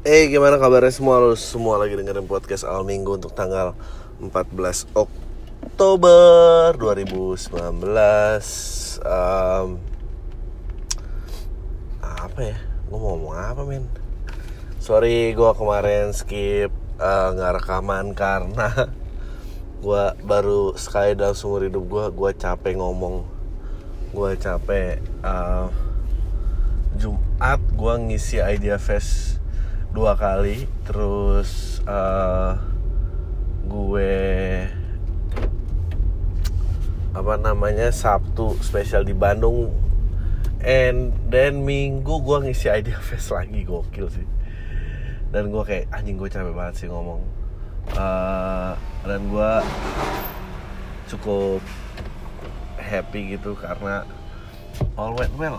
Eh gimana kabarnya semua Lu semua lagi dengerin podcast Al Minggu untuk tanggal 14 Oktober 2019 Em, Apa ya? Gue mau ngomong apa men? Sorry gue kemarin skip eh, nggak rekaman karena gue baru sekali dalam seumur hidup gue gue capek ngomong gue capek eh, Jumat gue ngisi Idea Fest dua kali terus eh, gue apa namanya Sabtu spesial di Bandung. And then Minggu gue ngisi Idea Fest lagi gokil sih. Dan gue kayak anjing gue capek banget sih ngomong. Eh, dan gue cukup happy gitu karena all went well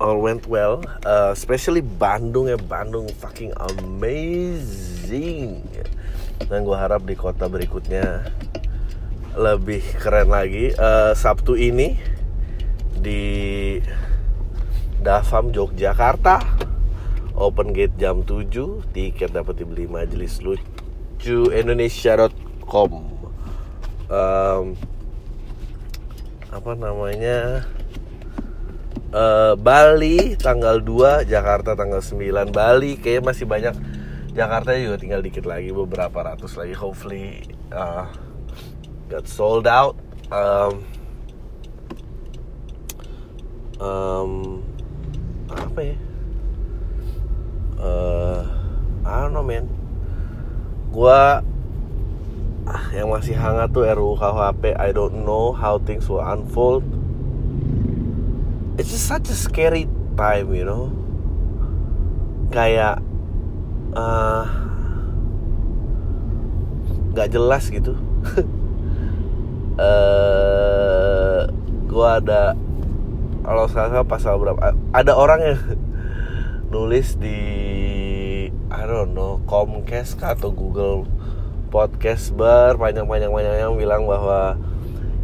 all went well. Uh, especially Bandung ya Bandung fucking amazing. Dan gue harap di kota berikutnya lebih keren lagi. Uh, Sabtu ini di Dafam Yogyakarta. Open gate jam 7 tiket dapat dibeli majelis lucu indonesia.com Em, apa namanya Eh, Bali tanggal 2 Jakarta tanggal 9 Bali kayaknya masih banyak. Jakarta juga tinggal dikit lagi beberapa ratus lagi. Hopefully uh, got sold out. Um, um, apa ya? Eh I don't know man. Gua ah, yang masih hangat tuh RUU KUHP I don't know how things will unfold it's just such a scary time you know? Kayak eh, nggak jelas gitu. Eh gua ada kalau salah pasal berapa ada orang yang nulis di I don't know Comcast atau Google Podcast bar panjang-panjang panjang yang bilang bahwa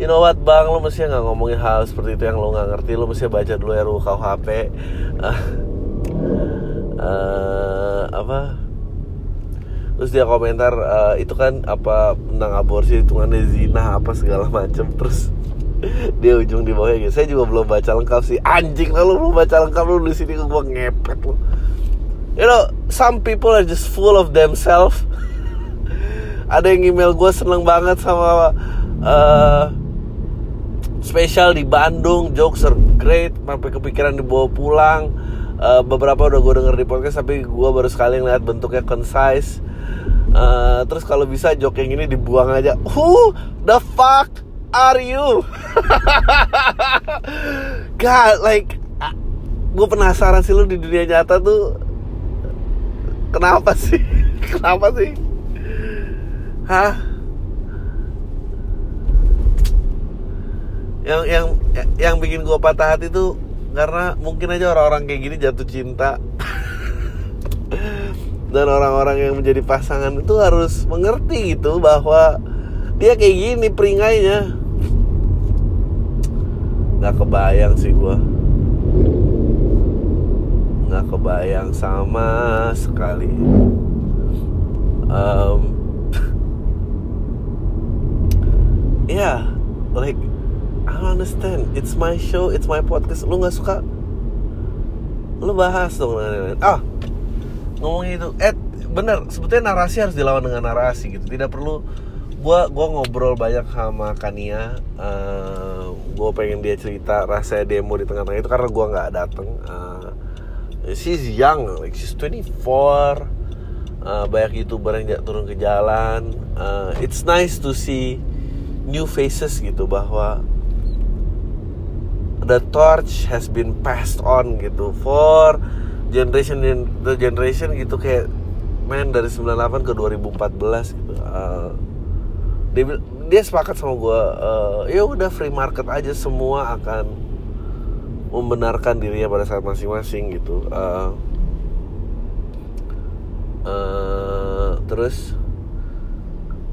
you know what bang? Lo mesti nggak ngomongin hal seperti itu yang lo nggak ngerti. Lo mesti baca dulu RUU KUHP Ah, eh, apa? Terus dia komentar eh, itu kan apa tentang aborsi hitungannya zina apa segala macem. Terus dia ujung di bawahnya gitu. Saya juga belum baca lengkap sih. Anjing lah lu belum baca lengkap lu di sini gua ngepet lu. You know some people are just full of themselves. Ada yang email gue seneng banget sama eh spesial di Bandung jokes are great sampai kepikiran dibawa pulang. Eh, beberapa udah gue denger di podcast tapi gue baru sekali ngeliat bentuknya concise. Eh, terus kalau bisa joke yang ini dibuang aja. Who the fuck are you? God like gue penasaran sih lu di dunia nyata tuh kenapa sih? Kenapa sih? Hah yang yang yang bikin gue patah hati tuh karena mungkin aja orang-orang kayak gini jatuh cinta. Dan orang-orang yang menjadi pasangan itu harus mengerti gitu bahwa dia kayak gini peringainya. Nggak kebayang sih gue nggak kebayang sama sekali. Um, yeah like understand. It's my show it's my podcast. Lu nggak suka? Lu bahas dong ah ngomongin itu. Eh bener. Sebetulnya narasi harus dilawan dengan narasi gitu. Tidak perlu. Gua gua ngobrol banyak sama Kania. Eh gua pengen dia cerita rasanya demo di tengah-tengah itu karena gua nggak dateng. Eh, she's young like she's 24 Eh, banyak youtuber yang nggak turun ke jalan. Eh, it's nice to see new faces gitu bahwa the torch has been passed on gitu for generation the generation gitu kayak main dari 98 ke 2014 gitu. Uh, dia dia sepakat sama gue ya udah free market aja semua akan membenarkan dirinya pada saat masing-masing gitu. Uh, uh, terus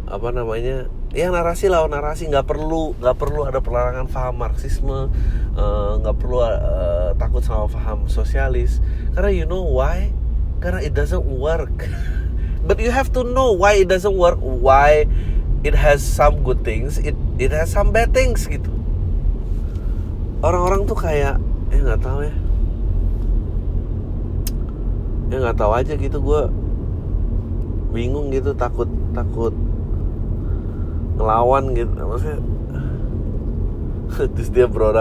apa namanya ya narasi lawan narasi nggak perlu nggak perlu ada pelarangan paham marxisme eh, nggak perlu eh, takut sama paham sosialis Karena you know why? Karena it doesn't work. But you have to know why it doesn't work, why it has some good things, it it has some bad things gitu. Orang-orang tuh kayak ya nggak tahu ya. Ya nggak tahu aja gitu gue bingung gitu takut takut ngelawan gitu. Maksudnya terus dia brought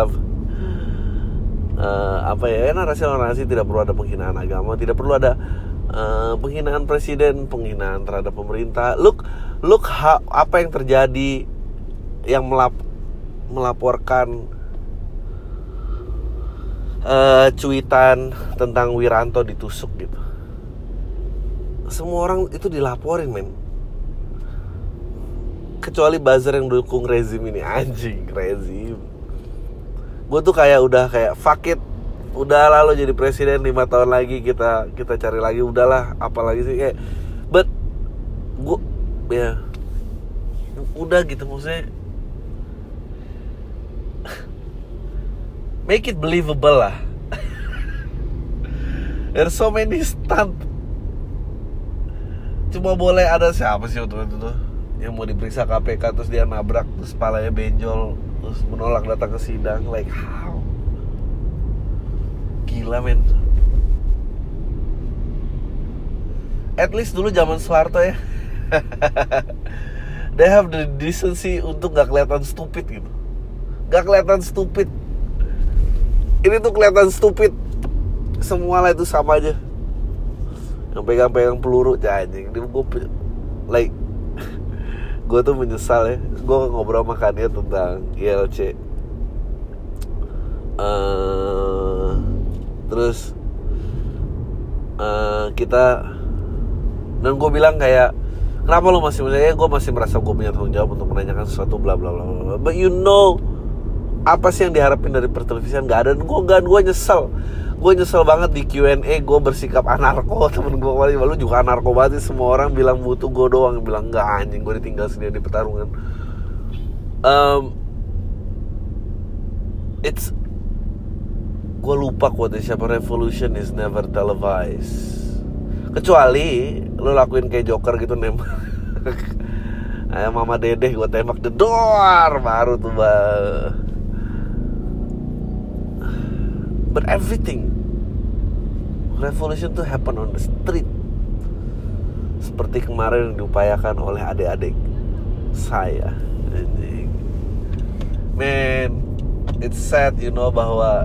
uh, apa ya narasi-narasi tidak perlu ada penghinaan agama tidak perlu ada uh, penghinaan presiden penghinaan terhadap pemerintah. Look look how, apa yang terjadi yang melap, melaporkan uh, cuitan tentang Wiranto ditusuk gitu. Semua orang itu dilaporin men kecuali buzzer yang dukung rezim ini. Anjing rezim. Gue tuh kayak udah kayak fuck it. Udah lalu jadi presiden lima tahun lagi kita kita cari lagi. Udahlah apalagi sih? Kayak but gue ya. Udah gitu maksudnya. Make it believable lah. There's so many stunt. Cuma boleh ada siapa sih waktu itu tuh yang mau diperiksa KPK terus dia nabrak terus palanya benjol terus menolak datang ke sidang like how? Gila men. At least dulu zaman Soeharto ya. They have the decency untuk gak kelihatan stupid gitu. Gak kelihatan stupid. Ini tuh kelihatan stupid. Semua lah itu sama aja. Yang pegang-pegang peluru anjing. Gue like gue tuh menyesal ya. Gue ngobrol sama Kania tentang ILC uh, eh, terus uh, kita dan gue bilang kayak kenapa lo masih ya gue masih merasa gue punya tanggung jawab untuk menanyakan sesuatu bla bla bla bla but you know apa sih yang diharapin dari pertelevisian? Gak ada. Dan gue gak gue nyesel gue nyesel banget di Q&A gue bersikap anarko. Temen gue kemarin lu juga anarko banget sih. Semua orang bilang butuh gue doang bilang enggak anjing gue ditinggal sendiri di pertarungan. Um, it's gue lupa quote siapa revolution is never televised. Kecuali lu lakuin kayak joker gitu nembak ayam mama dedeh gue tembak the door baru tuh bah but everything revolution to happen on the street. Seperti kemarin yang diupayakan oleh adik-adik saya. Man it's sad you know bahwa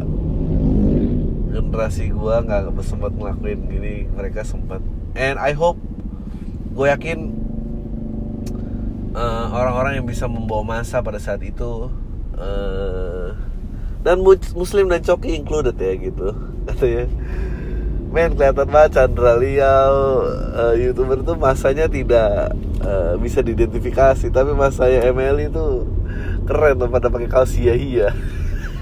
generasi gue nggak sempat ngelakuin gini. Mereka sempat. And I hope gue yakin uh, orang-orang uh, yang bisa membawa masa pada saat itu uh, dan muslim dan coki included ya gitu. Katanya men kelihatan banget Chandra Liao uh, youtuber tuh masanya tidak uh, bisa diidentifikasi. Tapi masanya ML itu keren tuh pada pakai kaos sia hia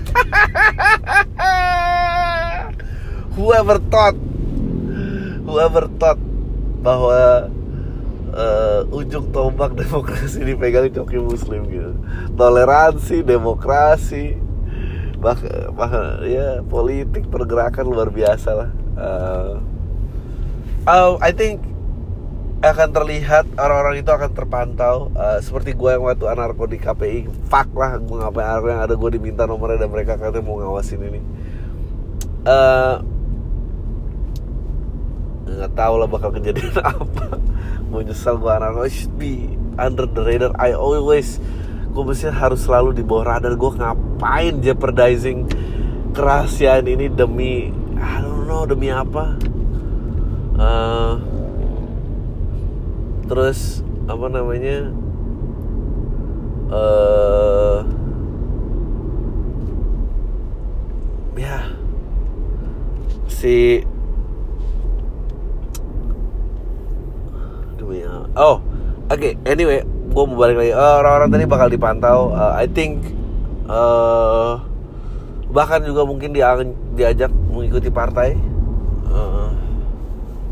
whoever thought whoever thought bahwa uh, ujung tombak demokrasi dipegang coki muslim gitu. Toleransi demokrasi bah, bah ya politik pergerakan luar biasa lah. Uh, uh, I think akan terlihat orang-orang itu akan terpantau. Uh, seperti gue yang waktu anarko di KPI fuck lah gue ngapain yang ada gue diminta nomornya dan mereka katanya mau ngawasin ini. Uh, nggak tahu lah bakal kejadian apa. Mau nyesal gue anarko be under the radar. I always gue mesti harus selalu di bawah radar gue ngapain jeopardizing kerahasiaan ini demi I don't know demi apa? Uh, terus apa namanya uh, ya si oh oke okay, anyway gue mau balik lagi. Uh, orang-orang tadi bakal dipantau. Uh, I think uh, bahkan juga mungkin dia diajak mengikuti partai. Uh,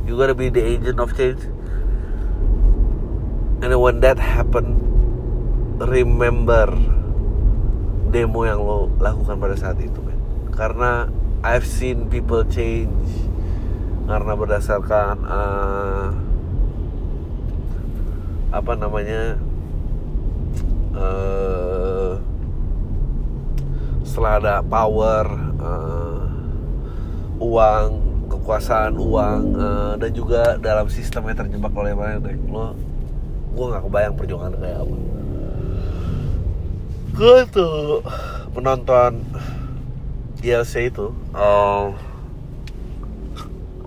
you gotta be the agent of change. And when that happen remember demo yang lo lakukan pada saat itu man. karena I've seen people change karena berdasarkan uh, apa namanya uh, setelah ada power uh, uang kekuasaan uang uh, dan juga dalam sistem yang terjebak oleh mana lo gue nggak kebayang perjuangan kayak apa. Gue tuh menonton DLC itu um,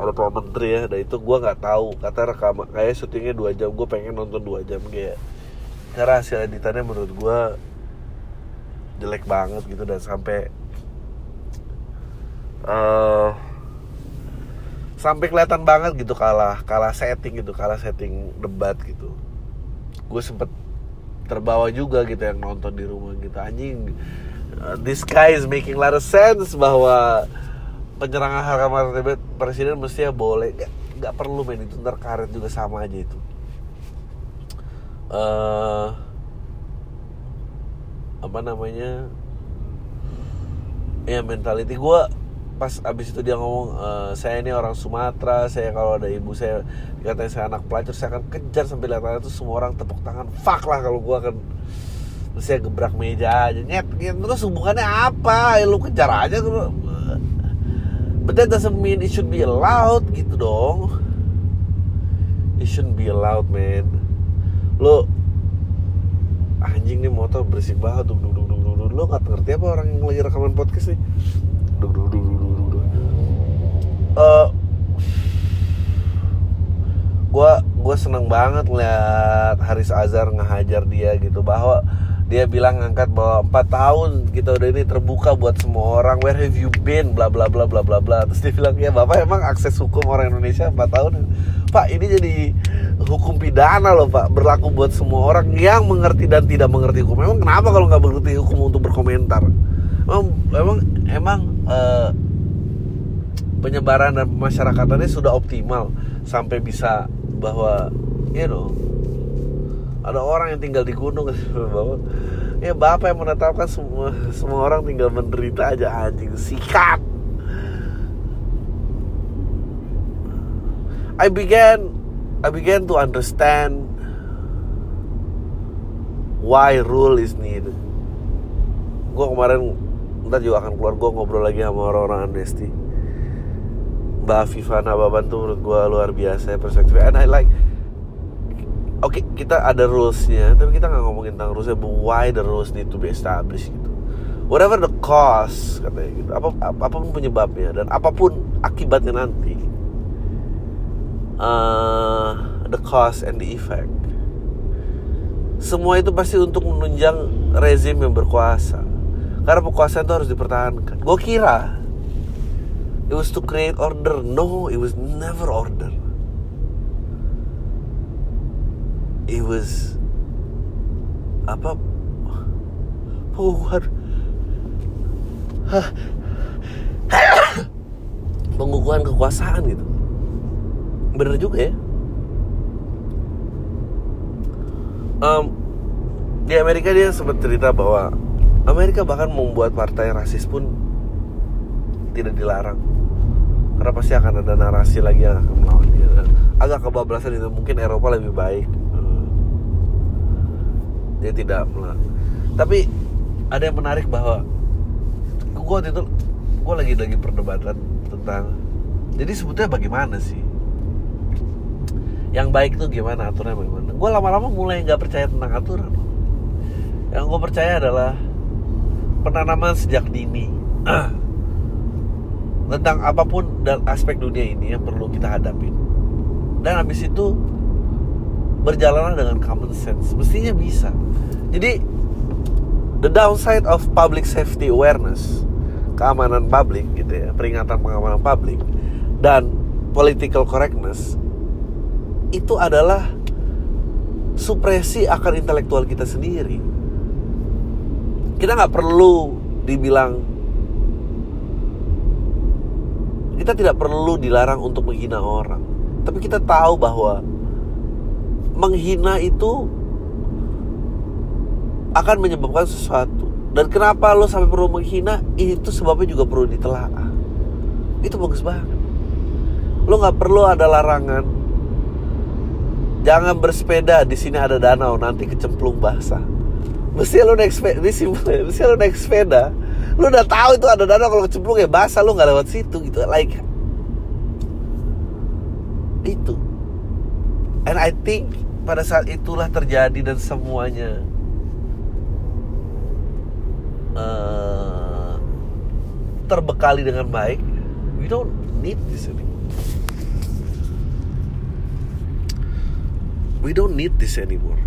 ada Pak Menteri ya dan itu gue nggak tahu kata rekam kayak syutingnya dua jam gue pengen nonton dua jam kayak karena hasil editannya menurut gue jelek banget gitu dan sampai uh, sampai kelihatan banget gitu kalah kalah setting gitu kalah setting debat gitu. Gue sempet terbawa juga gitu yang nonton di rumah gitu. Anjing uh, this guy is making a lot of sense bahwa penyerangan harga martabat presiden mestinya boleh. Gak, gak perlu main itu ntar karet juga sama aja itu uh, apa namanya ya mentality gue pas abis itu dia ngomong e, saya ini orang Sumatera saya kalau ada ibu saya dikatain saya anak pelacur saya akan kejar sampai lihat itu semua orang tepuk tangan fuck lah kalau gue akan terus saya gebrak meja aja nyet, terus hubungannya apa? Ya, lu kejar aja But that mean it should be allowed gitu dong. It shouldn't be allowed man Lo Anjing nih motor berisik banget duk, duk, duk, duk, duk. Lo gak ngerti apa orang yang lagi rekaman podcast nih? Duk, duk, duk, duk, duk, duk. Uh, gua gue seneng banget ngeliat Haris Azhar ngehajar dia gitu bahwa dia bilang ngangkat bahwa empat tahun kita udah ini terbuka buat semua orang. Where have you been? Bla bla bla bla bla bla. Terus dia bilang ya bapak emang akses hukum orang Indonesia empat tahun pak ini jadi hukum pidana loh pak. Berlaku buat semua orang yang mengerti dan tidak mengerti hukum. Emang kenapa kalau nggak mengerti hukum untuk berkomentar? Emang emang emang uh, penyebaran dan pemasyarakatan sudah optimal sampai bisa bahwa you know ada orang yang tinggal di gunung bahwa ya bapak yang menetapkan semua semua orang tinggal menderita aja anjing sikat I began I began to understand why rule is needed. Gue kemarin ntar juga akan keluar gue ngobrol lagi sama orang-orang Amnesty Mbak Viva Nababan tuh menurut gue luar biasa ya perspektifnya. And I like oke okay, kita ada rulesnya tapi kita nggak ngomongin tentang rulesnya but why the rules need to be established gitu. Whatever the cause katanya gitu. Apa apa pun penyebabnya dan apa pun akibatnya nanti uh, the cause and the effect. Semua itu pasti untuk menunjang rezim yang berkuasa. Karena kekuasaan itu harus dipertahankan. Gue kira it was to create order. No it was never order. It was apa? Pengukuhan pengukuhan kekuasaan gitu bener juga ya. Um, di Amerika dia sempat cerita bahwa Amerika bahkan membuat partai rasis pun tidak dilarang. Karena pasti akan ada narasi lagi yang akan melawan dia. Agak kebablasan itu mungkin Eropa lebih baik. Dia tidak tapi ada yang menarik bahwa gue waktu itu gue lagi lagi perdebatan tentang jadi sebetulnya bagaimana sih yang baik itu gimana aturannya bagaimana? Gue lama-lama mulai nggak percaya tentang aturan. Yang gue percaya adalah penanaman sejak dini. Tentang apa pun dan aspek dunia ini yang perlu kita hadapi dan habis itu berjalanlah dengan common sense. Mestinya bisa. Jadi the downside of public safety awareness keamanan publik gitu ya peringatan pengamanan publik dan political correctness itu adalah supresi akan intelektual kita sendiri. Kita nggak perlu dibilang kita tidak perlu dilarang untuk menghina orang. Tapi kita tahu bahwa menghina itu akan menyebabkan sesuatu. Dan kenapa lo sampai perlu menghina? Itu sebabnya juga perlu ditelaah. Itu bagus banget. Lu nggak perlu ada larangan jangan bersepeda di sini ada danau nanti kecemplung basah. Mesti lu naik sepeda ini simpel ya. mesti lu naik sepeda. Lu udah tahu itu ada danau kalau kecemplung ya basah lu nggak lewat situ gitu. Like itu and I think pada saat itulah terjadi dan semuanya uh, terbekali dengan baik. We don't need this anymore we don't need this anymore.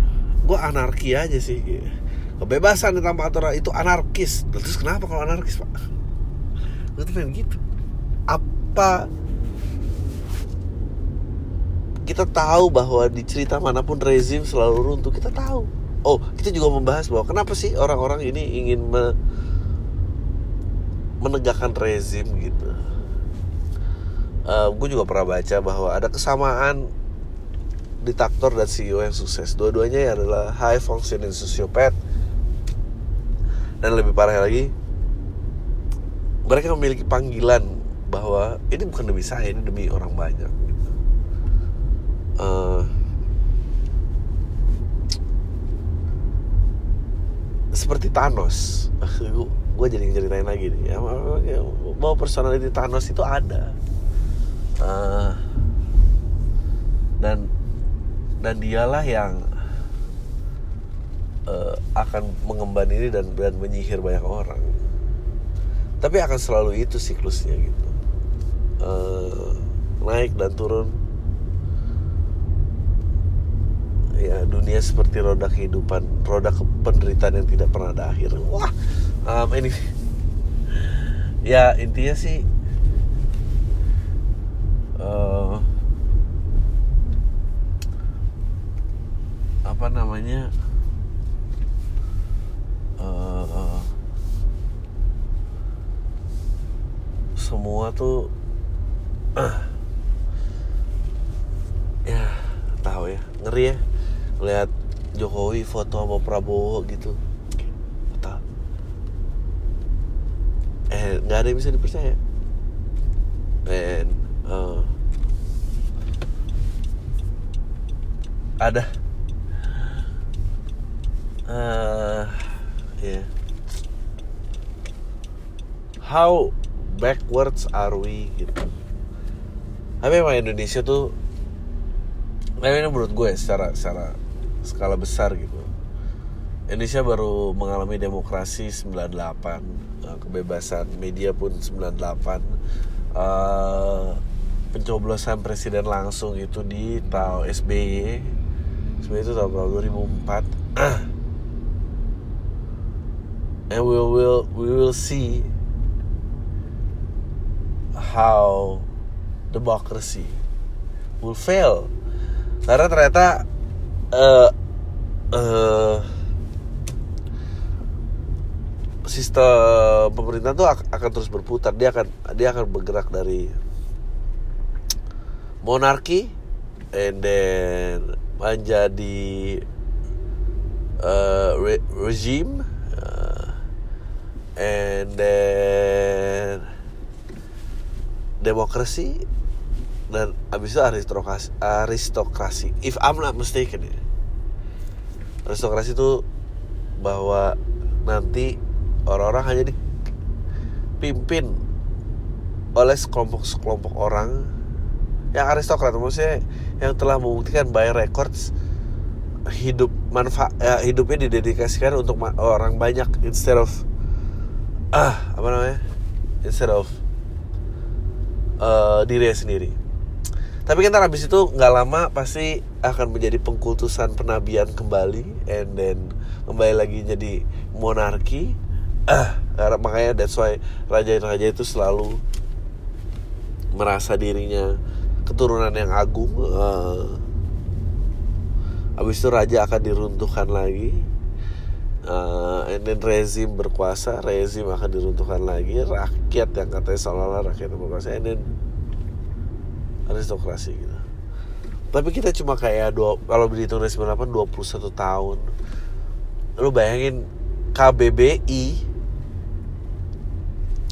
Gue anarki aja sih kebebasan tanpa aturan itu anarkis. Terus kenapa kalau anarkis pak? Gue tuh pengen gitu. Apa kita tahu bahwa di cerita mana pun rezim selalu runtuh kita tahu. Oh kita juga membahas bahwa kenapa sih orang-orang ini ingin me menegakkan rezim gitu. Uh, gue juga pernah baca bahwa ada kesamaan diktator dan CEO yang sukses. Dua-duanya adalah high functioning sociopath. Dan lebih parah lagi mereka memiliki panggilan bahwa ini bukan demi saya ini demi orang banyak uh, seperti Thanos. Gue jadi ceritain lagi nih. Ya, bahwa personality Thanos itu ada. Uh, dan dan dialah yang uh, akan mengemban ini dan dan menyihir banyak orang. Tapi akan selalu itu siklusnya gitu. Uh, naik dan turun. Ya dunia seperti roda kehidupan roda penderitaan yang tidak pernah ada akhir. Wah um, ini. Ya intinya sih uh, apa namanya uh, semua tuh uh, ya tahu ya ngeri ya lihat Jokowi foto sama Prabowo gitu Betul. eh nggak ada yang bisa dipercaya and uh, ada uh, ya yeah. how backwards are we gitu. Tapi emang Indonesia tuh Nah ini menurut gue ya, secara secara skala besar gitu. Indonesia baru mengalami demokrasi 98 eh, kebebasan media pun 98 uh, eh, pencoblosan presiden langsung itu di tahun SBY SBY itu tahun 2004 and we will we will see how democracy will fail. Karena ternyata uh, uh, sistem pemerintah tuh akan terus berputar. Dia akan dia akan bergerak dari monarki and then menjadi uh, re regime and then demokrasi dan abis itu aristokrasi aristokrasi. If I'm not mistaken ya. Aristokrasi itu bahwa nanti orang-orang hanya dipimpin oleh sekelompok-sekelompok orang yang aristokrat. Maksudnya yang telah membuktikan by records hidup manfaat ya, hidupnya didedikasikan untuk orang banyak instead of ah apa namanya? Instead of uh, diri sendiri. Tapi kan habis itu nggak lama pasti akan menjadi pengkultusan penabian kembali and then kembali lagi jadi monarki. Ah makanya that's why raja-raja itu selalu merasa dirinya keturunan yang agung uh, habis itu raja akan diruntuhkan lagi uh, and then rezim berkuasa rezim akan diruntuhkan lagi rakyat yang katanya seolah-olah rakyat berkuasa. And then aristokrasi gitu. Tapi kita cuma kayak dua kalau dihitung dari 98 21 tahun. Lu bayangin KBBI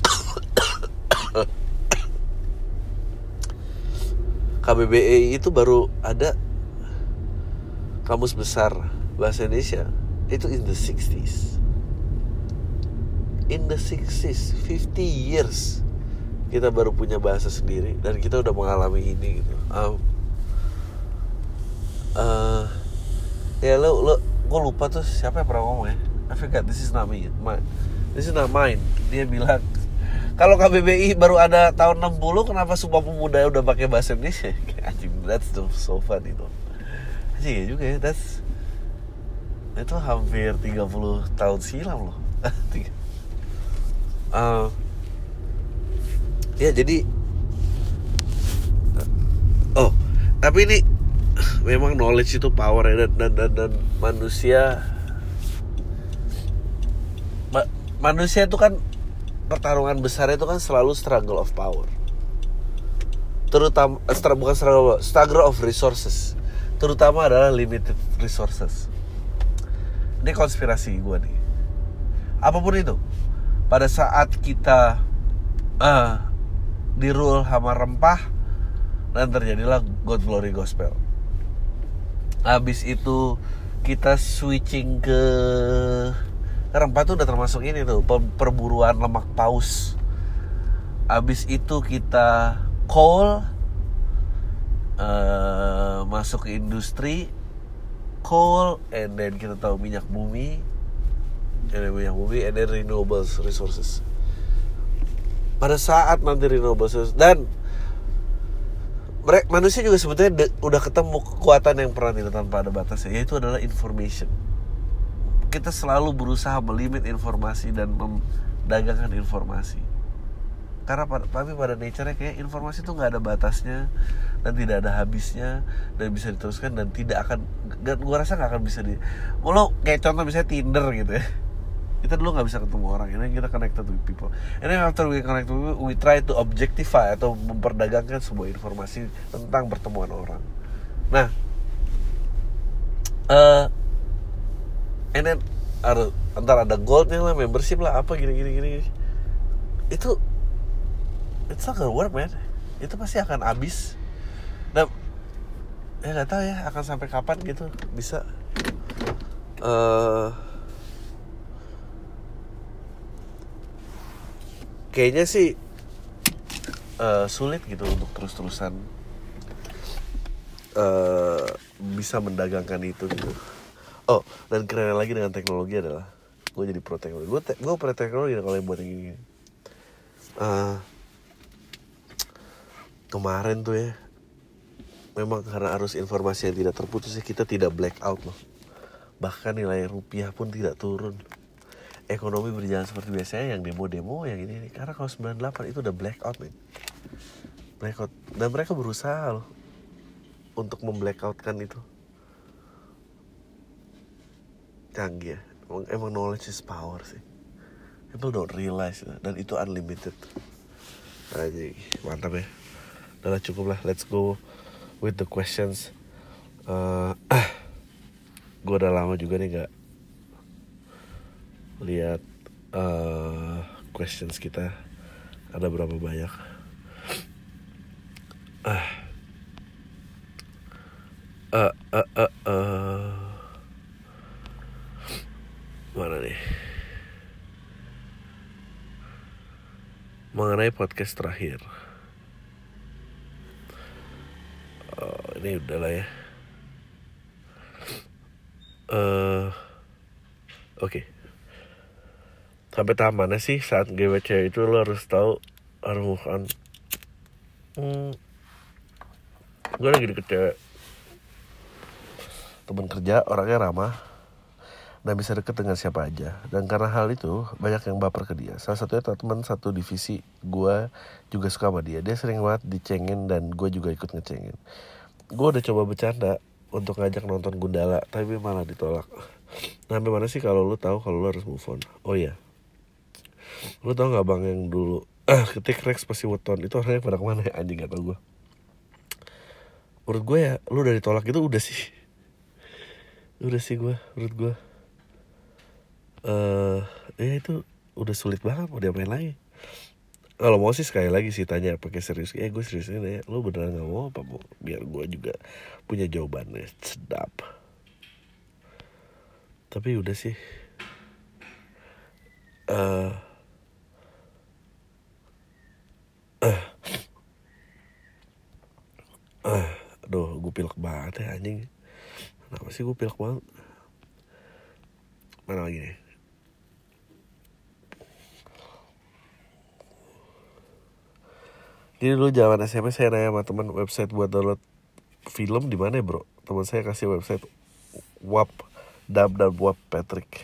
KBBI itu baru ada kamus besar bahasa Indonesia itu in the 60s in the 60s 50 years kita baru punya bahasa sendiri dan kita udah mengalami ini gitu. Um, uh, ya lo lo gue lupa tuh siapa yang pernah ngomong ya. I forgot this is not me my, this is not mine. Dia bilang kalau KBBI baru ada tahun 60 kenapa Sumpah Pemuda udah pakai bahasa Indonesia? Anjing that's so, so fun itu ya juga ya that's itu hampir 30 tahun silam loh. Uh, ya jadi oh tapi ini memang knowledge itu power ya dan dan dan, dan manusia ma, manusia itu kan pertarungan besar itu kan selalu struggle of power. Terutama eh, bukan struggle struggle of resources. Terutama adalah limited resources ini konspirasi gue nih. Apa pun itu pada saat kita uh, di rule sama rempah dan terjadilah God Glory Gospel. Habis itu kita switching ke rempah tuh udah termasuk ini tuh perburuan lemak paus. Habis itu kita coal uh, masuk ke industri coal and then kita tahu minyak bumi and then minyak bumi and then renewable resources. Pada saat nanti renewable resources dan mereka manusia juga sebetulnya de, udah ketemu kekuatan yang pernah tidak tanpa ada batasnya yaitu adalah information. Kita selalu berusaha melimit informasi dan mendagangkan informasi karena tapi pada nature-nya kayak informasi itu nggak ada batasnya dan tidak ada habisnya dan bisa diteruskan dan tidak akan dan gue rasa nggak akan bisa di lo kayak contoh misalnya Tinder gitu ya. Kita dulu nggak bisa ketemu orang ini kita connected with people. Then after we connect with people we try to objectify atau memperdagangkan sebuah informasi tentang pertemuan orang. Nah uh, and then ada antara ada goldnya lah membership lah apa gini gini gini itu it's not gonna work man. Itu pasti akan habis. Dan ya nggak tahu ya akan sampai kapan gitu bisa. Uh, kayaknya sih uh, sulit gitu untuk terus-terusan uh, bisa mendagangkan itu gitu. Oh dan keren lagi dengan teknologi adalah gue jadi pro teknologi. Gue te gue pro teknologi kalau yang buat yang uh, kemarin tuh ya memang karena arus informasi yang tidak terputus ya kita tidak black out loh. Bahkan nilai rupiah pun tidak turun. Ekonomi berjalan seperti biasanya yang demo-demo yang ini, ini. Karena kalau 98 itu udah black out men. Black out dan mereka berusaha loh untuk memblackoutkan itu. Canggih ya. Emang, emang knowledge is power sih. People don't realize dan itu unlimited. Aja mantap ya udah cukup lah. Let's go with the questions. Uh, gue udah lama juga nih gak lihat uh, questions kita. Ada berapa banyak? Ah. Uh, uh, uh, uh. mana nih? Mengenai podcast terakhir ini udah lah ya. Uh, oke. Okay. sampai tahap mana sih saat GWC itu lo harus tahu harus move on hmm, gue lagi deket cewek. Teman kerja orangnya ramah dan bisa deket dengan siapa aja. Dan karena hal itu banyak yang baper ke dia. Salah satunya teman satu divisi gue juga suka sama dia. Dia sering banget dicengin dan gue juga ikut ngecengin gue udah coba bercanda untuk ngajak nonton Gundala tapi malah ditolak. Nah mana sih kalau lu tahu kalau lu harus move on? Oh ya lu tau nggak bang yang dulu ah ketik Rex pasti weton itu orangnya pada ke mana ya? Anjing gak tau gue menurut gue ya lu udah ditolak itu udah sih. Udah sih gue menurut gue eh uh, ya itu udah sulit banget mau diapain lagi kalau mau sih sekali lagi sih tanya pakai serius. Eh gue serius ini lu beneran nggak mau apa mau biar gue juga punya jawabannya sedap. Tapi udah sih. Uh, uh, uh, aduh gue pilek banget ya anjing. Kenapa sih gue pilek banget? Mana lagi nih Jadi dulu zaman SMP saya nanya sama teman website buat download film di mana ya bro? Teman saya kasih website WAP, Dab dan WAP Patrick.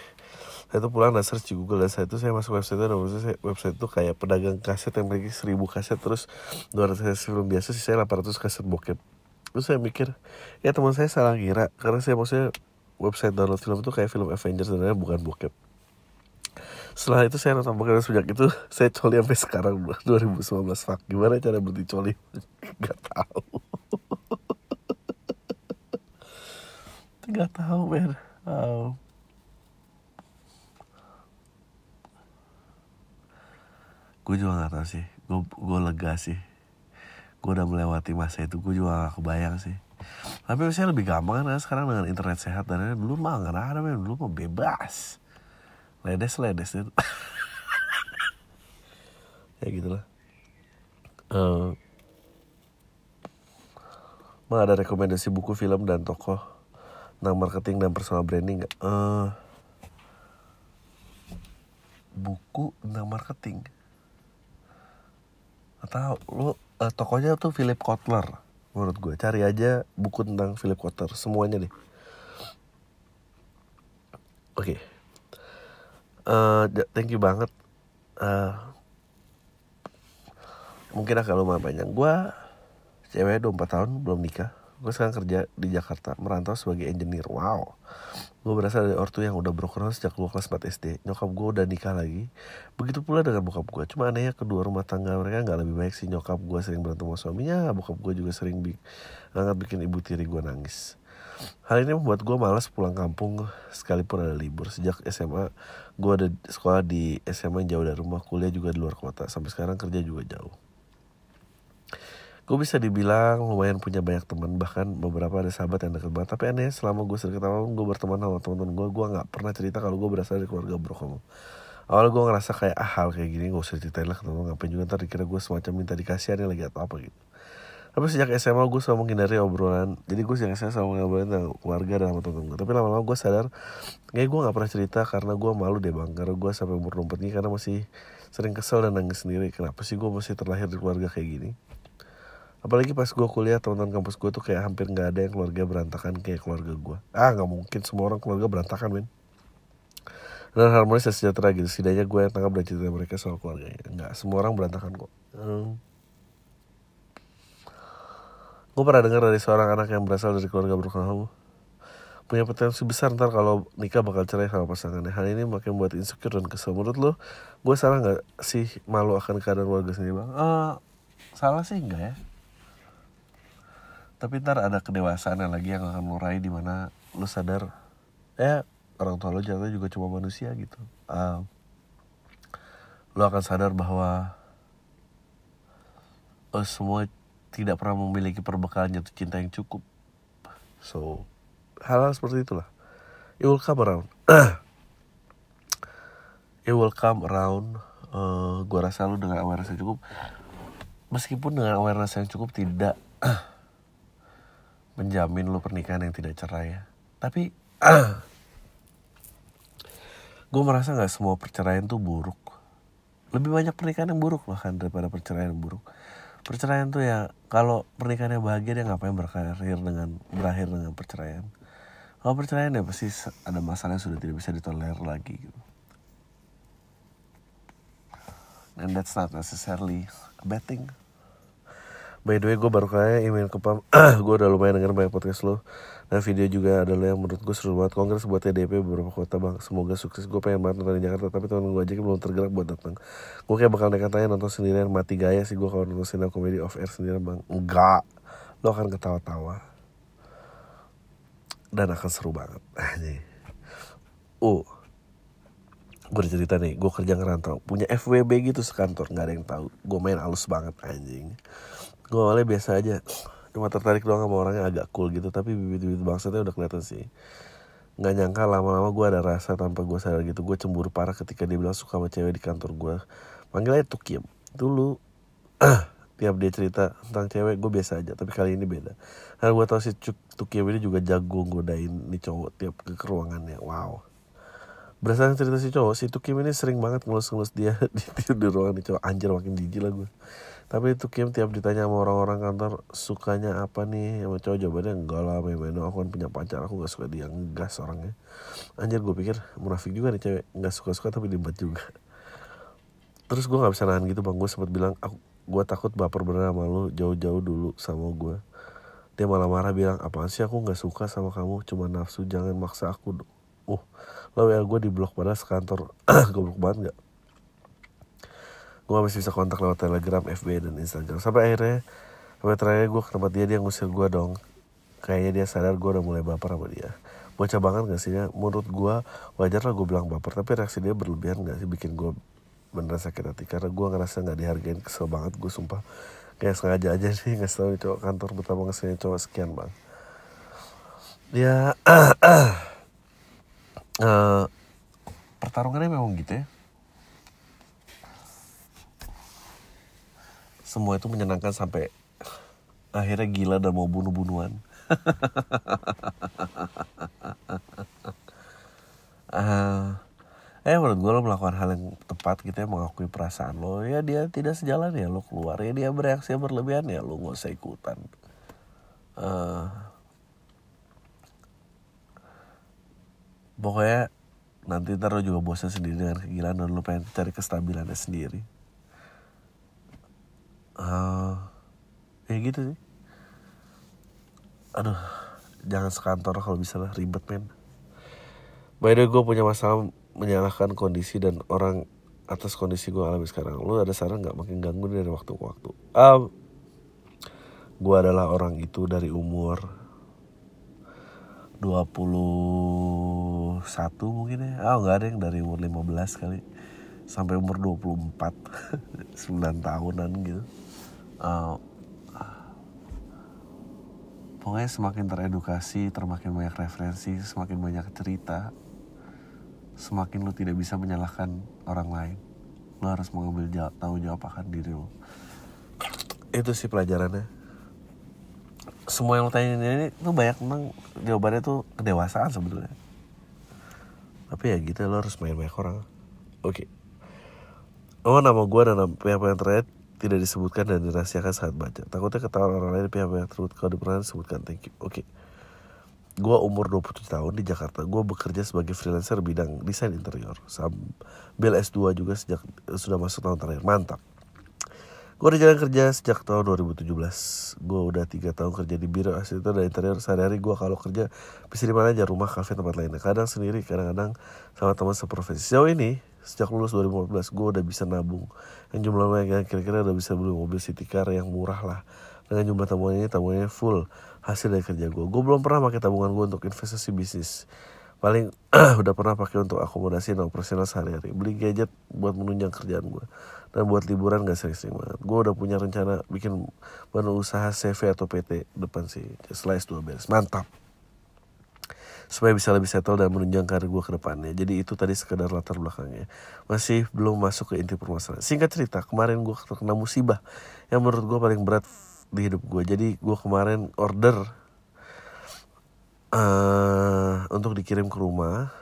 Saya tuh pulang dan search di Google dan saya itu saya masuk website dan website, website itu kayak pedagang kaset yang memiliki seribu kaset terus 200 kaset film biasa sih saya 800 kaset bokep. Terus saya mikir, ya teman saya salah kira karena saya maksudnya website download film itu kayak film Avengers sebenarnya bukan bokep setelah itu saya nonton Pokemon sejak itu saya coli sampai sekarang 2019 fuck gimana cara berhenti coli? Nggak tahu. Nggak tahu men. Oh. gue juga nggak tahu sih. Gue gue lega sih. Gue udah melewati masa itu gue juga gak kebayang sih. Tapi saya lebih gampang kan sekarang dengan internet sehat dan dulu mah nggak ada men. Dulu mah bebas ledes ledes itu. Ya gitulah. Uh, Emang ada rekomendasi buku film dan tokoh tentang marketing dan personal branding nggak? Uh, buku tentang marketing? Atau lu uh, tokohnya tuh Philip Kotler menurut gue cari aja buku tentang Philip Kotler semuanya deh. Oke. okay uh, thank you banget. Uh, mungkin agak lumayan banyak gue cewek 24 tahun belum nikah. Gue sekarang kerja di Jakarta merantau sebagai engineer. Wow. Gue berasal dari ortu yang udah broken sejak gue kelas 4 SD nyokap gue udah nikah lagi. Begitu pula dengan bokap gue cuma anehnya kedua rumah tangga mereka nggak lebih baik sih. Nyokap gue sering berantem sama suaminya bokap gue juga sering bi bikin ibu tiri gue nangis Hal ini membuat gue malas pulang kampung sekalipun ada libur. Sejak SMA, gue ada sekolah di SMA yang jauh dari rumah, kuliah juga di luar kota. Sampai sekarang kerja juga jauh. Gue bisa dibilang lumayan punya banyak teman, bahkan beberapa ada sahabat yang deket banget. Tapi aneh, selama gue sering ketemu, gue berteman sama teman-teman gue, gue gak pernah cerita kalau gue berasal dari keluarga broken. Awalnya gue ngerasa kayak ah hal kayak gini gak usah ceritain lah ke temen ngapain juga ntar dikira gue semacam minta dikasihan lagi atau apa gitu tapi sejak SMA gue selalu menghindari obrolan. Jadi gue sejak SMA selalu ngobrolin tentang keluarga dan sama temen gue tapi lama-lama gue sadar kayak gue gak pernah cerita karena gue malu deh bang. Karena gue sampai umur dompet ini karena masih sering kesel dan nangis sendiri. Kenapa sih gue masih terlahir di keluarga kayak gini? Apalagi pas gue kuliah teman-teman kampus gue tuh kayak hampir nggak ada yang keluarga berantakan kayak keluarga gue ah nggak mungkin. Semua orang keluarga berantakan men dan harmonis dan sejahtera gitu. Setidaknya gue yang tangkap dari cerita mereka soal keluarganya. Nggak semua orang berantakan kok. Hmm gue pernah dengar dari seorang anak yang berasal dari keluarga berkelompok punya potensi besar ntar kalau nikah bakal cerai sama pasangannya. Hal ini makin buat insecure dan kesel. Menurut lo gue salah nggak sih malu akan keadaan keluarga sendiri bang? Uh, salah sih enggak ya. Tapi ntar ada kedewasaan yang lagi yang akan lo raih di mana lo sadar ya orang tua lo jatuh juga cuma manusia gitu. Uh, lo akan sadar bahwa oh, semua tidak pernah memiliki perbekalan jatuh cinta yang cukup. So, hal-hal seperti itulah. It will come around. It will come around. Uh, gua rasa lu dengan awareness yang cukup. Meskipun dengan awareness yang cukup tidak menjamin lu pernikahan yang tidak cerai ya. Tapi gue merasa nggak semua perceraian tuh buruk. Lebih banyak pernikahan yang buruk bahkan daripada perceraian yang buruk perceraian tuh ya kalau pernikahannya bahagia dia ngapain berakhir dengan berakhir dengan perceraian? Kalau perceraian ya pasti ada masalah yang sudah tidak bisa ditolerir lagi gitu. And that's not necessarily a bad thing by the way gue baru kayak email ke pam. Gue udah lumayan denger banyak podcast lo Nah video juga adalah yang menurut gue seru banget. Kongres buat TDP beberapa kota bang. Semoga sukses. Gue pengen banget nonton di Jakarta Tapi temen gue aja belum tergerak buat datang. Gue kayak bakal nekat tanya nonton sendirian. Mati gaya sih gue kalau nonton stand komedi off air sendirian bang. Enggak. Lo akan ketawa-tawa. Dan akan seru banget. Uh gue udah cerita nih. Gue kerja ngerantau. Punya FWB gitu sekantor. Nggak ada yang tahu. Gue main halus banget anjing gue awalnya biasa aja. Cuma tertarik doang sama orangnya agak cool gitu. Tapi bibit-bibit bangsatnya udah kelihatan sih. Nggak nyangka lama-lama gue ada rasa tanpa gue sadar gitu. Gue cemburu parah ketika dia bilang suka sama cewek di kantor gue panggil aja Tukiem dulu tiap dia cerita tentang cewek gue biasa aja. Tapi kali ini beda. Karena gue tau si Tukiem ini juga jago godain nih cowok tiap ke ruangannya. Wow Berdasarkan cerita si cowok, si Tukim ini sering banget ngelus-ngelus dia di, di, di ruangan nih cowok. Anjir makin jijik lah gue Tapi Tukim tiap ditanya sama orang-orang kantor Sukanya apa nih? Sama cowok jawabannya Enggak lah memeno aku kan punya pacar Aku gak suka dia. Ngegas orangnya. Anjir gue pikir munafik juga nih cewek. Gak suka-suka tapi dibat juga. Terus gue gak bisa nahan gitu bang. Gue sempat bilang aku, Gue takut baper bener sama lu Jauh-jauh dulu sama gue Dia malah marah bilang Apaan sih? Aku gak suka sama kamu. Cuma nafsu jangan maksa aku Uh lo ya gue di blok padahal sekantor. Goblok banget gak gue masih bisa kontak lewat telegram FB dan instagram. Sampai akhirnya sampai terakhir gue ke tempat dia dia ngusir gue dong. Kayaknya dia sadar gue udah mulai baper sama dia. Bocah banget gak sih? Ya menurut gue wajar lah gue bilang baper tapi reaksi dia berlebihan gak sih? Bikin gue beneran sakit hati. Karena gue ngerasa nggak dihargain kesel banget gue sumpah. Kayak sengaja aja sih nggak tahu cowok kantor betapa ngeselnya cowok sekian bang ya uh, pertarungannya memang gitu ya. Semua itu menyenangkan sampai akhirnya gila dan mau bunuh-bunuhan. Uh, eh menurut gue lo melakukan hal yang tepat gitu ya mengakui perasaan lo. Ya dia tidak sejalan ya lo keluar. Ya dia bereaksi berlebihan ya lo gak usah ikutan. Uh, pokoknya nanti ntar lo juga bosan sendiri dengan kegilaan dan lo pengen cari kestabilannya sendiri. Uh, ya gitu sih. Aduh jangan sekantor kalau bisa lah ribet men. By the way gue punya masalah menyalahkan kondisi dan orang atas kondisi gue alami sekarang. Lo ada saran nggak makin ganggu dari waktu ke waktu? Um, gue adalah orang itu dari umur 21 mungkin ya. Oh nggak ada yang dari umur 15 kali. Sampai umur 24 9 tahunan gitu. Uh, Pokoknya semakin teredukasi Termakin banyak referensi Semakin banyak cerita Semakin lu tidak bisa menyalahkan orang lain. Lu harus mengambil jawab, tanggung jawab akan diri lu. Itu sih pelajarannya. Semua yang lo tanya ini tuh banyak memang jawabannya tuh kedewasaan sebetulnya tapi ya gitu lo harus main banyak orang. Oke. Okay. oh nama gue dan nama pihak yang terakhir tidak disebutkan dan dirahasiakan saat baca. Takutnya ketahuan orang lain pihak yang tersebut kalau pernah disebutkan. Thank you. Oke. Okay. gue umur 27 tahun di Jakarta. Gue bekerja sebagai freelancer bidang desain interior. Sambil S2 juga sejak sudah masuk tahun terakhir. Mantap Gue udah jalan kerja sejak tahun 2017 Gue udah tiga tahun kerja di biro arsitektur dan interior Sehari-hari gue kalau kerja bisa di mana aja rumah, kafe, tempat lainnya. Kadang sendiri, kadang-kadang sama teman seprofesi. Sejauh ini, sejak lulus 2014 gue udah bisa nabung. Yang jumlahnya kira-kira udah bisa beli mobil city car yang murah lah. Dengan jumlah tabungan ini, tabungannya full hasil dari kerja gue Gue belum pernah pakai tabungan gue untuk investasi bisnis paling udah pernah pakai untuk akomodasi dan operasional sehari-hari. Beli gadget buat menunjang kerjaan gue dan buat liburan gak sering-sering banget. Gue udah punya rencana bikin baru usaha CV atau PT depan sih. Setelah S2 beres. Mantap. Supaya bisa lebih settle dan menunjang karir gue ke depannya. Jadi itu tadi sekedar latar belakangnya. Masih belum masuk ke inti permasalahan. Singkat cerita kemarin gue terkena musibah yang menurut gue paling berat di hidup gue jadi gue kemarin order uh, untuk dikirim ke rumah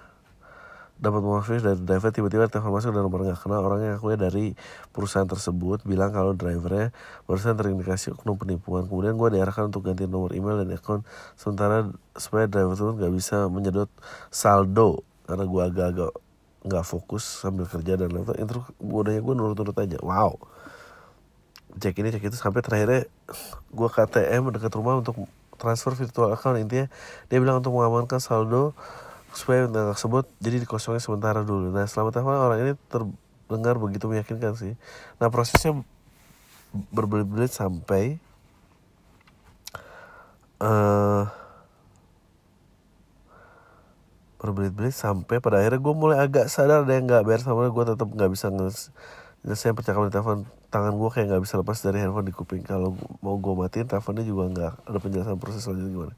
dapat mobil dari driver tiba-tiba telepon masuk dan nomor nggak kenal. Orangnya aku ya dari perusahaan tersebut bilang kalau drivernya barusan terindikasi oknum penipuan. Kemudian gue diarahkan untuk ganti nomor email dan akun sementara supaya driver itu nggak bisa menyedot saldo karena gue agak-agak nggak fokus sambil kerja dan lain-lain itu modalnya gue nurut-nurut aja. Wow. Cek ini cek itu sampai terakhirnya gue KTM dekat rumah untuk transfer virtual account intinya dia bilang untuk mengamankan saldo supaya untuk tersebut jadi dikosongin sementara dulu nah selama tahun orang ini terdengar begitu meyakinkan sih nah prosesnya berbelit-belit sampai uh, berbelit-belit sampai pada akhirnya gue mulai agak sadar ada yang nggak bayar sama gue tetap nggak bisa nyelesain percakapan telepon tangan gue kayak nggak bisa lepas dari handphone di kuping. Kalau mau gue matiin teleponnya juga nggak. Ada penjelasan proses selanjutnya gimana?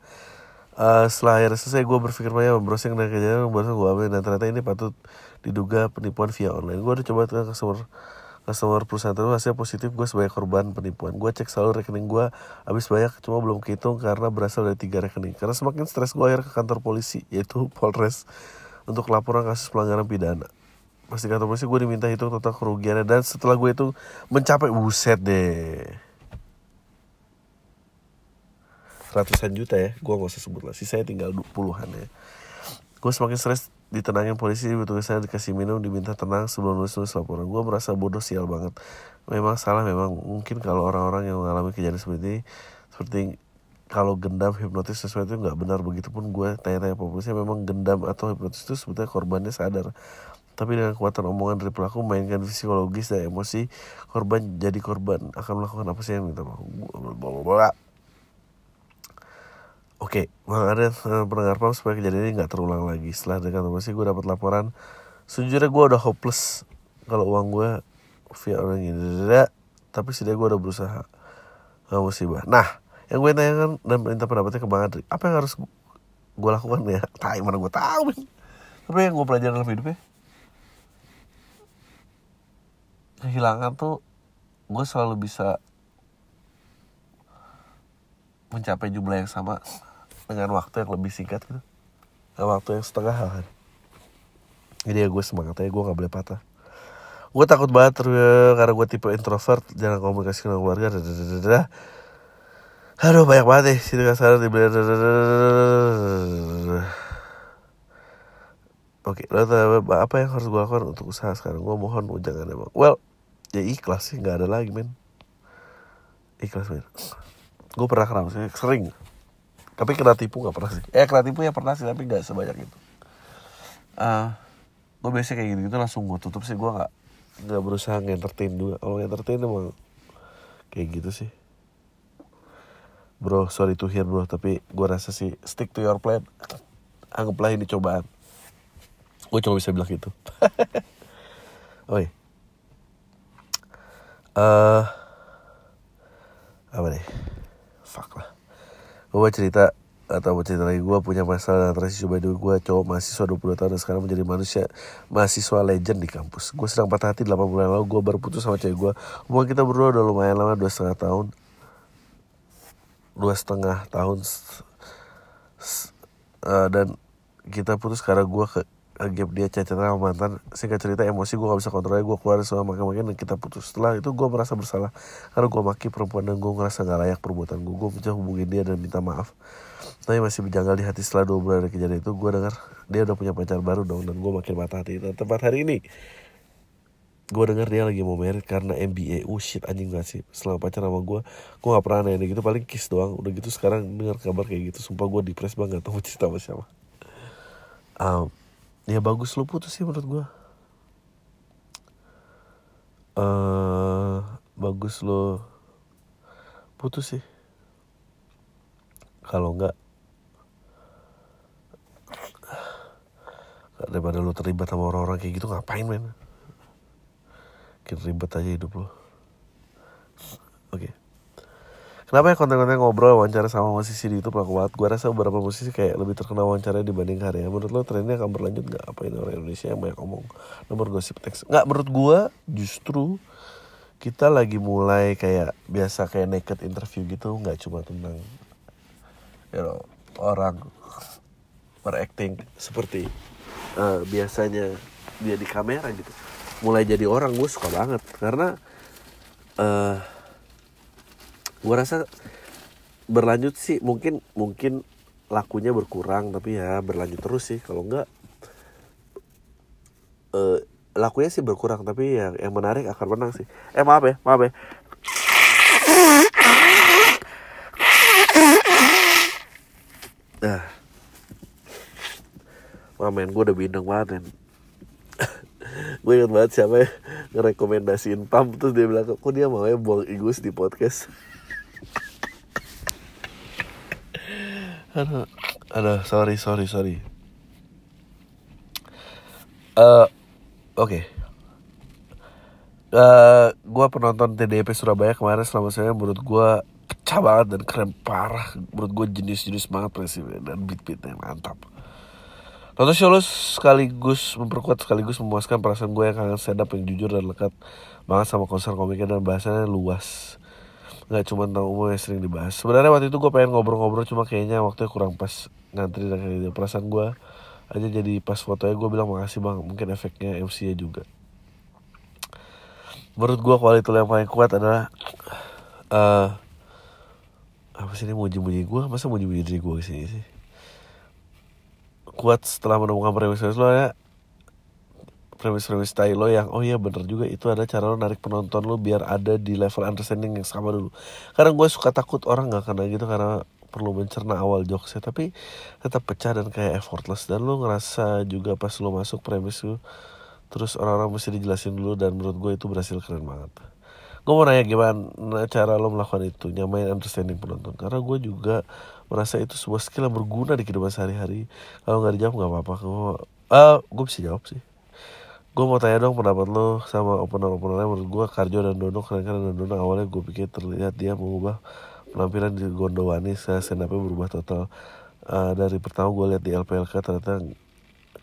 Uh, setelah akhirnya selesai gue berpikir banyak browsing dan kejadian baru gue ambil. Dan ternyata ini patut diduga penipuan via online. Gue udah coba ke customer customer perusahaan itu hasilnya positif gue sebagai korban penipuan. Gue cek selalu rekening gue habis banyak cuma belum kehitung karena berasal dari tiga rekening. Karena semakin stres gue akhirnya ke kantor polisi yaitu Polres untuk laporan kasus pelanggaran pidana pas di kantor polisi gue diminta hitung total kerugiannya. Dan setelah gue itu mencapai buset deh. Ratusan juta ya gue gak usah sebut lah. Sisanya tinggal puluhan ya. Gue semakin stres ditenangin polisi saya dikasih minum diminta tenang sebelum nulis nulis laporan. Gue merasa bodoh sial banget. Memang salah memang mungkin kalau orang-orang yang mengalami kejadian seperti ini seperti kalau gendam hipnotis sesuatu itu nggak benar. Begitu pun gue tanya-tanya polisi memang gendam atau hipnotis itu sebetulnya korbannya sadar tapi dengan kekuatan omongan dari pelaku mainkan psikologis dan emosi korban jadi korban akan melakukan apa sih yang minta Oke, Bang ada uh, pendengar pam supaya kejadian ini nggak terulang lagi. Setelah dengan sih gue dapat laporan, sejujurnya gue udah hopeless kalau uang gue via orang ini. Tapi setidaknya gue udah berusaha. Gak musibah. Nah, yang gue tanyakan dan minta pendapatnya ke Bang Adri, apa yang harus gue lakukan ya? Tai mana gue tahu. Tapi yang gue pelajari dalam hidupnya, kehilangan tuh gue selalu bisa mencapai jumlah yang sama dengan waktu yang lebih singkat gitu waktu yang setengah kan jadi ya gue semangat aja gue gak boleh patah gue takut banget karena gue tipe introvert jarang komunikasi dengan keluarga dadadadada. aduh banyak banget nih sini kasar di Oke, lalu apa yang harus gue lakukan untuk usaha sekarang? Gue mohon jangan emang. Well, ya ikhlas sih, nggak ada lagi men. Ikhlas men. Gue pernah kenal sih, sering. Tapi kena tipu gak pernah sih. Eh kena tipu ya pernah sih tapi gak sebanyak itu. Uh, ah, gue biasa kayak gitu gitu langsung gue tutup sih gue gak nggak berusaha ngentertain juga kalau ngentertain emang kayak gitu sih. Bro sorry to hear bro tapi gue rasa sih stick to your plan. Anggaplah ini cobaan. Gue cuma bisa bilang gitu. Oi uh, apa nih? Fuck lah. Gue cerita atau mau cerita lagi. Gue punya masalah antara si coba dulu gue cowok mahasiswa 22 tahun dan sekarang menjadi manusia mahasiswa legend di kampus. Gue sedang patah hati 8 bulan lalu gue baru putus sama cewek gue hubungan kita berdua udah lumayan lama dua setengah tahun. Dua setengah tahun uh, dan kita putus karena gue ke gap dia cacat sama mantan sehingga cerita emosi gue gak bisa kontrol gue keluar sama makin-makin dan kita putus. Setelah itu gue merasa bersalah karena gue maki perempuan dan gue ngerasa gak layak perbuatan gue gue mencoba hubungin dia dan minta maaf tapi masih berjanggal di hati setelah dua bulan dari kejadian itu. Gue dengar dia udah punya pacar baru dong dan gue makin mata hati. Dan tempat hari ini gue dengar dia lagi mau merit karena MBA oh shit anjing gak sih selama pacar sama gue gue gak pernah nanya gitu paling kiss doang. Udah gitu sekarang dengar kabar kayak gitu sumpah gue depres banget tau cerita sama siapa. Um, ya bagus lu putus sih menurut gue uh, bagus lo putus sih. Kalau enggak daripada lo terlibat sama orang-orang kayak gitu ngapain men? Kita ribet aja hidup lo. Oke. okay. Kenapa ya konten-konten ngobrol wawancara sama musisi di YouTube laku banget? Gue rasa beberapa musisi kayak lebih terkenal wawancara dibanding karya. Menurut lo trennya akan berlanjut gak? Apa ini orang Indonesia yang banyak ngomong nomor gosip teks? Nggak, menurut gue justru kita lagi mulai kayak biasa kayak naked interview gitu nggak cuma tentang you know, orang berakting seperti uh, biasanya dia di kamera gitu mulai jadi orang gue suka banget karena uh, gue rasa berlanjut sih mungkin mungkin lakunya berkurang tapi ya berlanjut terus sih. Kalau enggak uh, lakunya sih berkurang tapi yang yang menarik akan menang sih. Eh maaf ya maaf ya. Nah, Wah men, gue udah bindeng banget men. Gue inget banget siapa ya ngerekomendasiin Pam Terus dia bilang, kok dia mau ya buang igus di podcast aduh aduh sorry sorry sorry Eh, oke. Eh, gua penonton TDP Surabaya kemarin selama saya menurut gua pecah banget dan keren parah. Menurut gua jenis-jenis banget presiden dan beat-beatnya mantap. Nonton show lu sekaligus memperkuat sekaligus memuaskan perasaan gue yang kangen stand up yang jujur dan lekat banget sama konser komiknya dan bahasanya luas. Gak cuma tentang umum yang sering dibahas. Sebenarnya waktu itu gue pengen ngobrol-ngobrol cuma kayaknya waktunya kurang pas ngantri dan kayak gitu. Perasaan gue aja jadi pas fotonya gue bilang makasih bang. Mungkin efeknya MC nya juga. Menurut gue kualitas yang paling kuat adalah eh apa sih ini muji-muji gue? Masa muji-muji diri gue sih sih? kuat setelah menemukan premis-premis lo ya premis-premis style lo yang oh iya bener juga itu ada cara lo narik penonton lo biar ada di level understanding yang sama dulu. Karena gue suka takut orang nggak kena gitu karena perlu mencerna awal jokesnya tapi tetap pecah dan kayak effortless. Dan lo ngerasa juga pas lo masuk premis lo terus orang-orang mesti dijelasin dulu dan menurut gue itu berhasil keren banget. Gue mau nanya gimana cara lo melakukan itu nyamain understanding penonton? Karena gue juga merasa itu sebuah skill yang berguna di kehidupan sehari-hari. Kalau nggak dijawab nggak apa-apa gue ah gue bisa jawab sih gue mau tanya dong pendapat lo sama opener openernya menurut gue Karjo dan Dono keren keren dan Dono awalnya gue pikir terlihat dia mengubah penampilan di Gondowani saya stand berubah total. Uh, dari pertama gue lihat di LPLK ternyata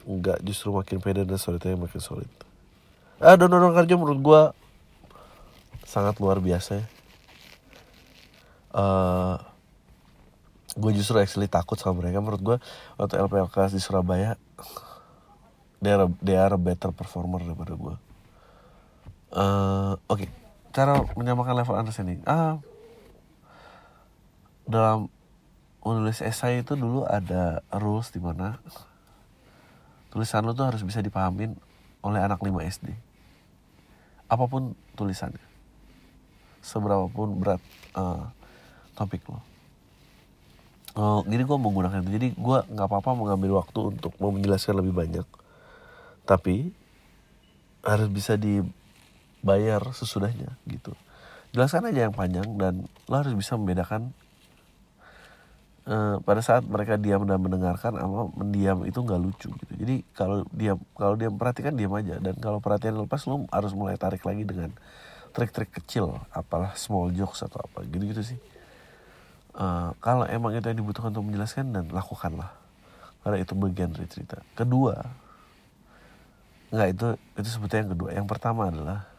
nggak justru makin pede dan storytelling makin solid. Ah Dono dan Karjo menurut gue sangat luar biasa ya. Uh, gue justru actually takut sama mereka. Menurut gue waktu LPLK di Surabaya they are, they are a better performer daripada gue uh, oke okay. cara menyamakan level understanding ah dalam menulis esai itu dulu ada rules di mana tulisan lo tuh harus bisa dipahamin oleh anak 5 SD apa pun tulisannya seberapa pun berat uh, topik lo Oh, jadi gue menggunakan itu. Jadi gue nggak apa-apa mengambil waktu untuk menjelaskan lebih banyak. Tapi harus bisa dibayar sesudahnya gitu. Jelaskan aja yang panjang dan lo harus bisa membedakan uh, pada saat mereka diam dan mendengarkan sama mendiam itu nggak lucu gitu. Jadi kalau diam kalau dia perhatikan diam aja dan kalau perhatian lepas lo harus mulai tarik lagi dengan trik-trik kecil, apalah small jokes atau apa gitu-gitu sih uh, kalau emang itu yang dibutuhkan untuk menjelaskan dan lakukanlah karena itu bagian dari cerita kedua nggak itu itu sebetulnya yang kedua. Yang pertama adalah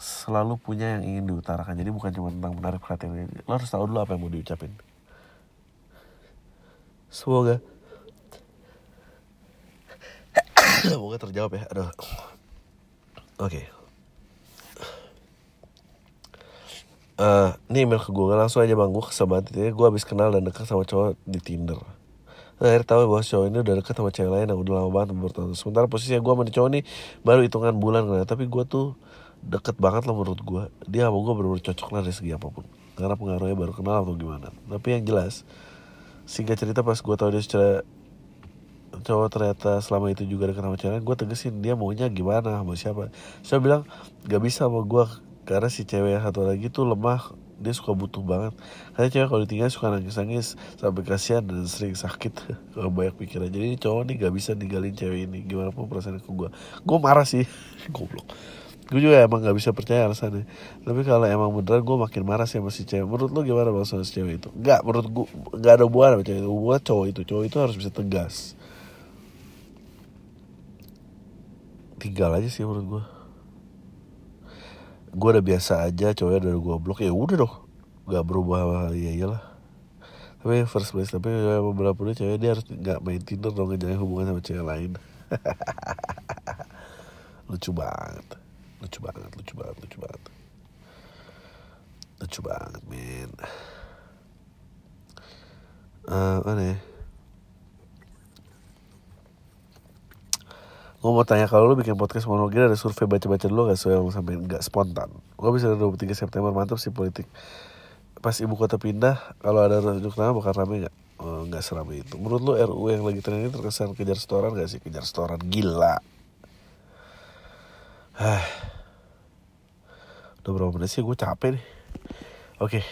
selalu punya yang ingin diutarakan. Jadi bukan cuma tentang menarik perhatian. Lo harus tahu dulu apa yang mau diucapin. Semoga semoga terjawab ya. Aduh. Oke. Okay. uh, ini email ke gue. Langsung aja bang gue kesel banget gue habis kenal dan dekat sama cowok di Tinder akhirnya tahu bahwa cowok ini udah deket sama cewek lain yang udah lama banget bertahun Sementara posisinya gue sama cowok ini baru hitungan bulan kan. Tapi gue tuh deket banget lah menurut gue. Dia sama gue bener-bener cocok lah dari segi apa pun. Karena pengaruhnya baru kenal atau gimana. Tapi yang jelas, singkat cerita pas gue tahu dia secara cowok ternyata selama itu juga deket sama cewek gue tegesin dia maunya gimana sama siapa saya bilang gak bisa sama gue karena si cewek yang satu lagi tuh lemah dia suka butuh banget. Karena cewek kalau ditinggal suka nangis nangis sampai kasihan dan sering sakit. Kalau banyak pikiran. Jadi cowok nih gak bisa ninggalin cewek ini. Gimana pun perasaan ke gue gue marah sih. Goblok. Gue juga emang gak bisa percaya alasannya. Tapi kalau emang beneran gue makin marah sih sama si cewek. Menurut lo gimana bang sama si cewek itu? Gak menurut gue gak ada hubungan sama cewek itu. Hubungan cowok itu. Cowok itu harus bisa tegas. Tinggal aja sih menurut gue gue udah biasa aja cowoknya udah gue blok ya udah dong. Gak berubah ya iyalah. Tapi first place tapi ya, beberapa puluh cewek dia harus nggak main tinder dong ngejalin hubungan sama cewek lain. Lucu banget. Lucu banget lucu banget lucu banget. Lucu banget men. Uh, mana ya Gue mau tanya kalau lu bikin podcast monologi ada survei baca-baca dulu gak sesuai sampai nggak spontan. Gue bisa 23 September mantap sih politik. Pas ibu kota pindah, kalau ada rujuk nama bakal rame gak? Oh, gak serame itu. Menurut lu RU yang lagi tren ini terkesan kejar setoran gak sih? Kejar setoran gila. Hah. Udah berapa menit sih? Gue capek nih. Oke.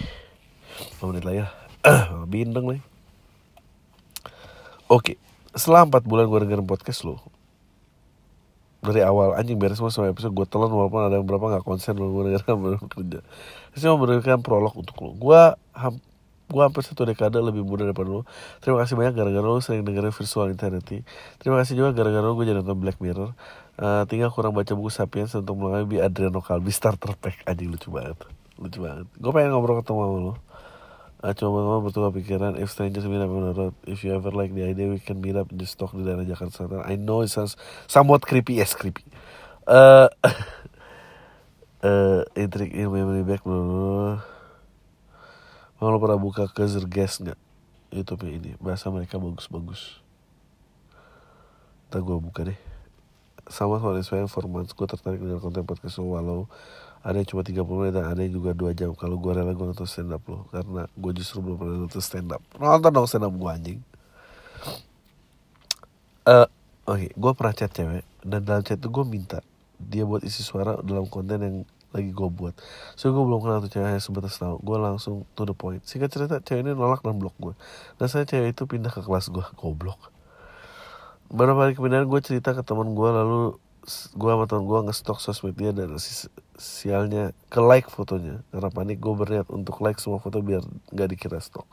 Okay. menit lagi lah. Bindeng nih. Oke. Okay. setelah 4 bulan gue dengerin podcast lo dari awal anjing beres semua sampai episode. Gue telan walaupun ada yang berapa nggak konsen gue dengerin belum kerja. Saya mau memberikan prolog untuk lo gue ham gue hampir satu dekade lebih muda daripada lo terima kasih banyak gara-gara lo sering dengerin virtual insanity terima kasih juga gara-gara lo gue jadi nonton Black Mirror. Uh, tinggal kurang baca buku Sapiens untuk mengalami Adriano Kalbi starter pack. Anjing lucu banget. Lucu banget. Gue pengen ngobrol ketemu sama lo Uh, coba teman bertukar pikiran If strangers meet up on the road If you ever like the idea We can meet up Just talk di daerah Jakarta Selatan I know it sounds Somewhat creepy Yes creepy uh, uh, Intrik in memory back bro. Mau lo pernah buka ke Zergas gak? Youtube ini Bahasa mereka bagus-bagus Ntar gue buka deh Sama soal inspiring for months Gue tertarik dengan konten podcast lo Walau ada yang cuma 30 menit dan ada yang juga 2 jam. Kalau gue rela gue nonton stand up lo karena gue justru belum pernah nonton stand up nonton dong stand up gue anjing. Uh, oke okay, gue pernah chat cewek. Dan dalam chat itu gue minta dia buat isi suara dalam konten yang lagi gue buat. So gue belum kenal tuh cewek sebatas tahu. Gue langsung to the point. Singkat cerita cewek ini nolak dan blok gue dan saya cewek itu pindah ke kelas gue goblok. Beberapa hari kemudian gue cerita ke teman gue lalu gue sama temen gue ngestok sosmed dia dan sialnya ke like fotonya. Karena panik gue berniat untuk like semua foto biar nggak dikira stok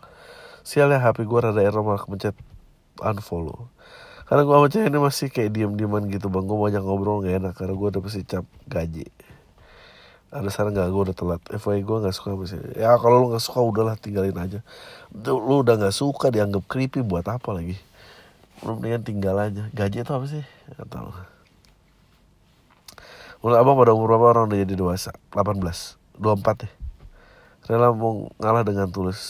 sialnya HP gue rada error malah mencet unfollow. Karena gue sama ini masih kayak diem dieman gitu bang gue banyak ngobrol gak enak. Karena gue udah pasti cap gaji. Ada saran gak gue udah telat. FYI gue gak suka masih ya kalau lu gak suka udahlah tinggalin aja. Lu udah gak suka dianggap creepy buat apa lagi? Lu mendingan tinggal aja. Gaji itu apa sih? Gak tau Menurut abang pada umur berapa orang udah jadi dewasa? 18 24 ya Rela mau ngalah dengan tulus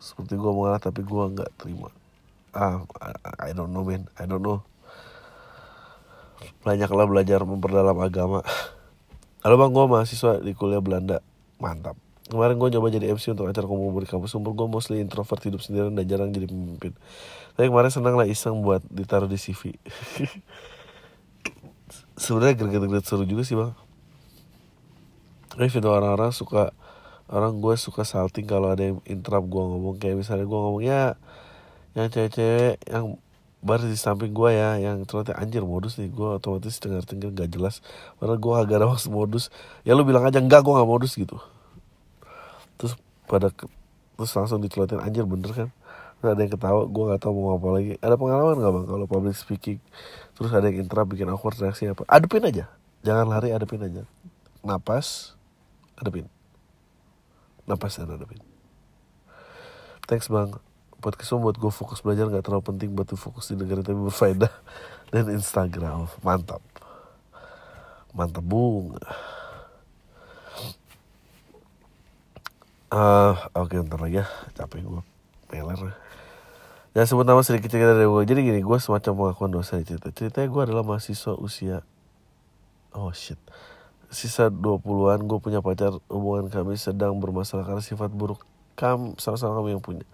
Seperti gue mau ngalah tapi gue gak terima. Ah, I, don't know man. I don't know. Banyaklah belajar memperdalam agama. Halo bang, gue mahasiswa di kuliah Belanda. Mantap. Kemarin gue nyoba jadi MC untuk acara kumpul di kampus. Umur gue mostly introvert hidup sendirian dan jarang jadi pemimpin. Tapi kemarin senang lah iseng buat ditaruh di CV sebenarnya greget-greget seru juga sih bang. Ini video orang-orang suka orang gue suka salting kalau ada yang interrupt gue ngomong. Kayak misalnya gue ngomong ya yang cewek-cewek yang baru di samping gue ya yang ternyata anjir modus nih. Gue otomatis dengar dengar gak jelas. Padahal gue agak ada maksud modus. Ya lu bilang aja enggak gue gak modus gitu. Terus pada terus langsung dicelotin anjir bener kan? Terus ada yang ketawa gue gak tahu mau apa lagi. Ada pengalaman gak bang kalau public speaking terus ada yang intra bikin awkward reaksi apa. Adepin aja. Jangan lari adepin aja. Napas adepin napas dan adepin thanks bang. Podcast buat gue fokus belajar nggak terlalu penting buat fokus di negara tapi berfaedah. Dan Instagram. Mantap. Mantap bung uh, oke okay, ntar lagi ya. Capek gue meler Jangan sebut nama sedikit cerita dari gue Jadi gini, gue semacam pengakuan dosa di cerita. Ceritanya gue adalah mahasiswa usia Oh shit. Sisa 20-an gue punya pacar Hubungan kami sedang bermasalah karena sifat buruk Kam, sama-sama kami yang punya.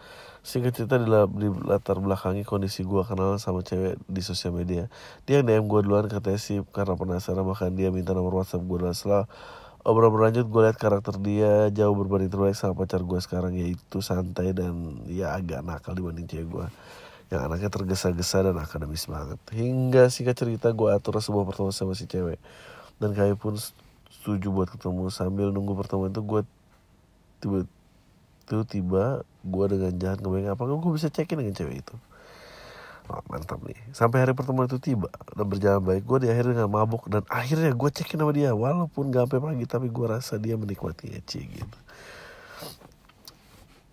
Singkat cerita di, latar belakangi kondisi gue kenal sama cewek di sosial media. Dia DM gue duluan katanya sih karena penasaran Bahkan dia minta nomor whatsapp gue dan setelah obrol berlanjut gue liat karakter dia jauh berbanding terbalik sama pacar gue sekarang yaitu santai dan ya agak nakal dibanding cewek gue yang anaknya tergesa-gesa dan akademis banget. Hingga singkat cerita gue atur sebuah pertemuan sama si cewek. Dan kami pun setuju buat ketemu. Sambil nunggu pertemuan itu gue tiba tiba gue dengan jahat ngebayang apa gue bisa cekin dengan cewek itu oh, mantap nih. Sampai hari pertemuan itu tiba dan berjalan baik gue di akhir dengan mabuk dan akhirnya gue cekin sama dia walaupun gak sampai pagi tapi gue rasa dia menikmati cie gitu.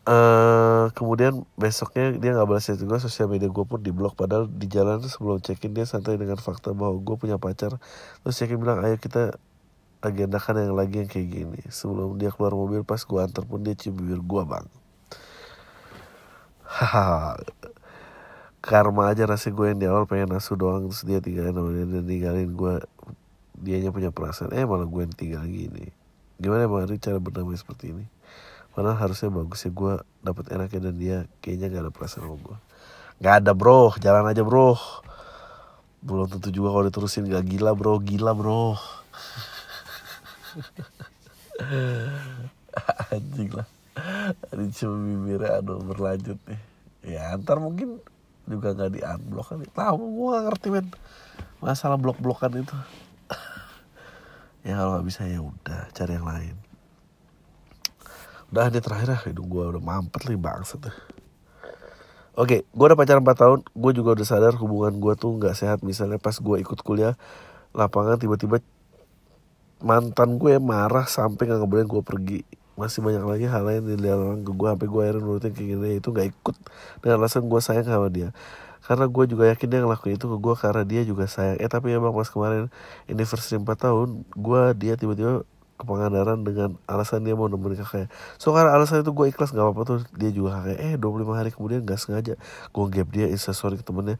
Uh, kemudian besoknya dia nggak balas juga sosial media gue pun diblok padahal di jalan sebelum cekin dia santai dengan fakta bahwa gue punya pacar. Terus cekin bilang ayo kita agendakan yang lagi yang kayak gini. Sebelum dia keluar mobil pas gue antar pun dia cium bibir gue bang. Haha karma aja rasa gue yang di awal pengen nasu doang terus dia tinggalin sama dia dan tinggalin gue. Dianya punya perasaan eh malah gue yang tinggal gini. Gimana bang Ari cara berdamai seperti ini? Padahal harusnya bagus ya gue dapat enaknya dan dia kayaknya gak ada perasaan sama gue. Gak ada bro. Jalan aja bro. Belum tentu juga kalau diterusin gak gila bro. Gila bro. Anjing lah. Ini cuma bibirnya. Aduh berlanjut nih. Ya ntar mungkin juga nggak di unblock kali. Tahu gue ngerti men. Masalah blok blokan itu. Ya kalau nggak bisa ya udah cari yang lain. Udah ini terakhir lah hidung gue udah mampet nih bangset Oke, gue udah pacaran 4 tahun, gue juga udah sadar hubungan gue tuh nggak sehat. Misalnya pas gue ikut kuliah lapangan tiba-tiba mantan gue marah sampai nggak ngebolehin gue pergi. Masih banyak lagi hal lain yang dilarang ke gue, sampai gue akhirnya nurutin gini itu nggak ikut dengan alasan gue sayang sama dia. Karena gue juga yakin dia ngelakuin itu ke gue karena dia juga sayang. Eh tapi emang pas kemarin anniversary 4 tahun, gue dia tiba-tiba ke Pangandaran dengan alasan dia mau nemenin kakaknya. So karena alasan itu gue ikhlas gak apa-apa tuh. Dia juga kakaknya eh 25 hari kemudian gak sengaja. Gue gap dia instastory ke temennya.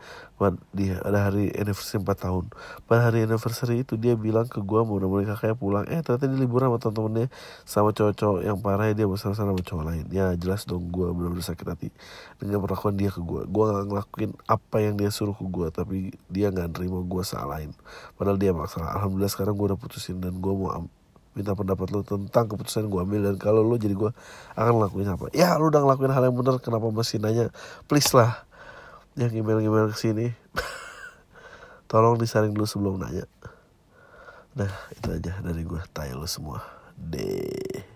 Dia ada hari anniversary 4 tahun. Pada hari anniversary itu dia bilang ke gue mau nemenin kakaknya pulang. Eh ternyata dia liburan sama temen-temennya sama cowok-cowok yang parah dia bersama-sama sama cowok lain. Ya jelas dong gue benar-benar sakit hati dengan perlakuan dia ke gue gue gak ngelakuin apa yang dia suruh ke gue tapi dia gak nerima gue salahin. Padahal dia maksa. Alhamdulillah sekarang gue udah putusin dan gue mau minta pendapat lo tentang keputusan gue ambil dan kalau lo jadi gue akan lakuin apa. Ya lo udah ngelakuin hal yang benar kenapa masih nanya? Please lah yang email email ke sini tolong disaring dulu sebelum nanya. Nah itu aja dari gue tayo lo semua. Deh